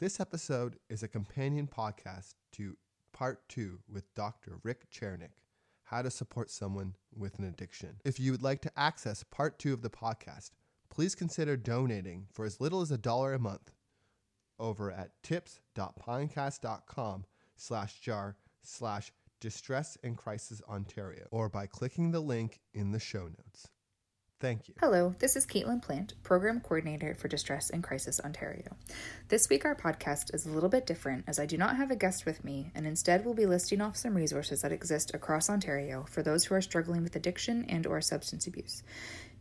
This episode is a companion podcast to part two with Dr. Rick Csiernik How to Support Someone with an Addiction. If you would like to access part two of the podcast, please consider donating for as little as a dollar a month over at tips.pinecast.com slash jar slash distress and crisis Ontario or by clicking the link in the show notes. Thank you. Hello, this is Caitlin Plant, Program Coordinator for Distress and Crisis Ontario. This week, our podcast is a little bit different as I do not have a guest with me, and instead will be listing off some resources that exist across Ontario for those who are struggling with addiction and or substance abuse.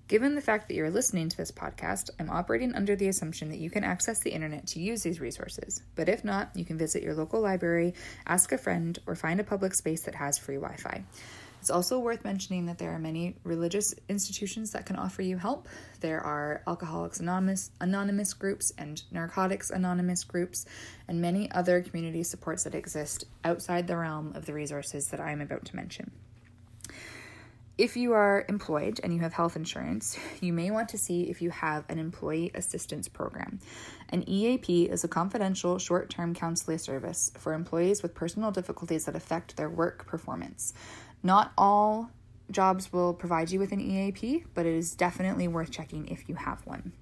Given the fact that you're listening to this podcast, I'm operating under the assumption that you can access the internet to use these resources. But if not, you can visit your local library, ask a friend, or find a public space that has free Wi Fi. It's also worth mentioning that there are many religious institutions that can offer you help. There are Alcoholics Anonymous, Anonymous groups and Narcotics Anonymous groups, and many other community supports that exist outside the realm of the resources that I am about to mention. If you are employed and you have health insurance, you may want to see if you have an employee assistance program. An EAP is a confidential short term counseling service for employees with personal difficulties that affect their work performance. Not all jobs will provide you with an EAP, but it is definitely worth checking if you have one.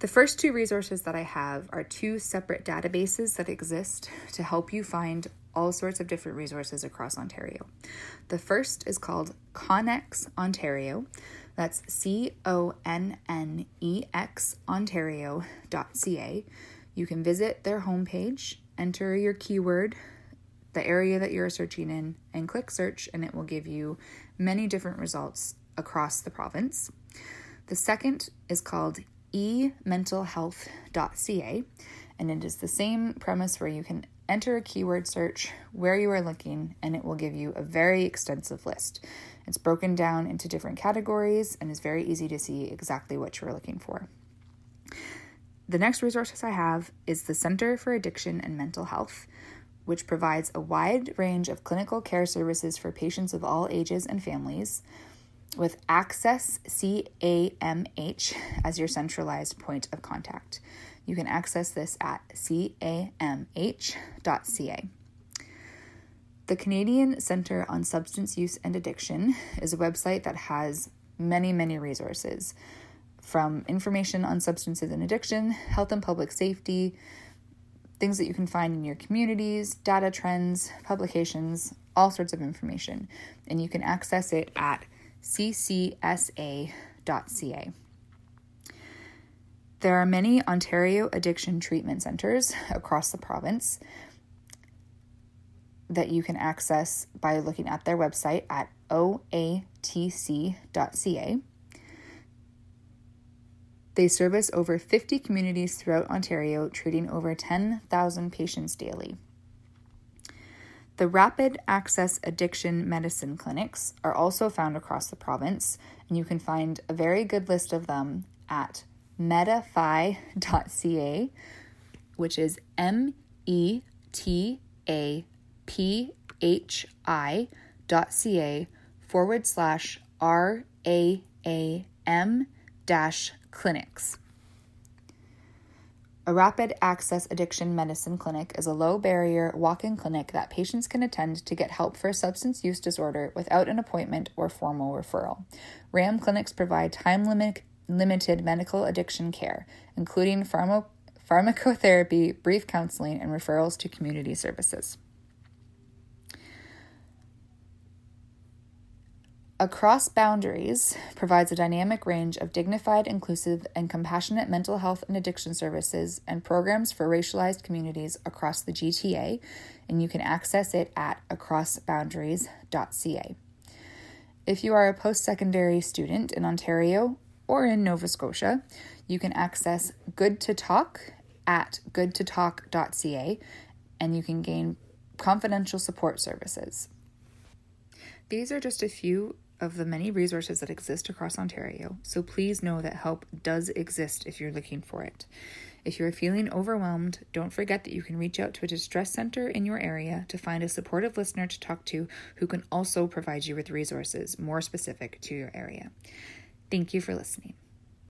The first two resources that I have are two separate databases that exist to help you find all sorts of different resources across Ontario. The first is called Connex Ontario. That's C O N N E X Ontario.ca. You can visit their homepage, enter your keyword, the area that you're searching in, and click search, and it will give you many different results across the province. The second is called ementalhealth.ca, and it is the same premise where you can enter a keyword search where you are looking, and it will give you a very extensive list. It's broken down into different categories and is very easy to see exactly what you're looking for. The next resources I have is the Center for Addiction and Mental Health, which provides a wide range of clinical care services for patients of all ages and families, with Access CAMH as your centralized point of contact. You can access this at camh.ca. The Canadian Centre on Substance Use and Addiction is a website that has many, many resources from information on substances and addiction, health and public safety, things that you can find in your communities, data trends, publications, all sorts of information. And you can access it at ccsa.ca. There are many Ontario addiction treatment centres across the province that you can access by looking at their website at oatc.ca. They service over 50 communities throughout Ontario, treating over 10,000 patients daily. The Rapid Access Addiction Medicine Clinics are also found across the province, and you can find a very good list of them at metaphi.ca, which is M E T A P H I dot ca forward slash R A A M dash clinics. A rapid access addiction medicine clinic is a low barrier walk in clinic that patients can attend to get help for a substance use disorder without an appointment or formal referral. RAAM clinics provide time limit, limited medical addiction care, including pharma, pharmacotherapy, brief counseling, and referrals to community services. Across Boundaries provides a dynamic range of dignified, inclusive, and compassionate mental health and addiction services and programs for racialized communities across the GTA, and you can access it at acrossboundaries.ca. If you are a post secondary student in Ontario or in Nova Scotia, you can access Good to Talk at goodtotalk.ca and you can gain confidential support services. These are just a few of the many resources that exist across Ontario, so please know that help does exist if you're looking for it. If you're feeling overwhelmed, don't forget that you can reach out to a distress center in your area to find a supportive listener to talk to who can also provide you with resources more specific to your area. Thank you for listening.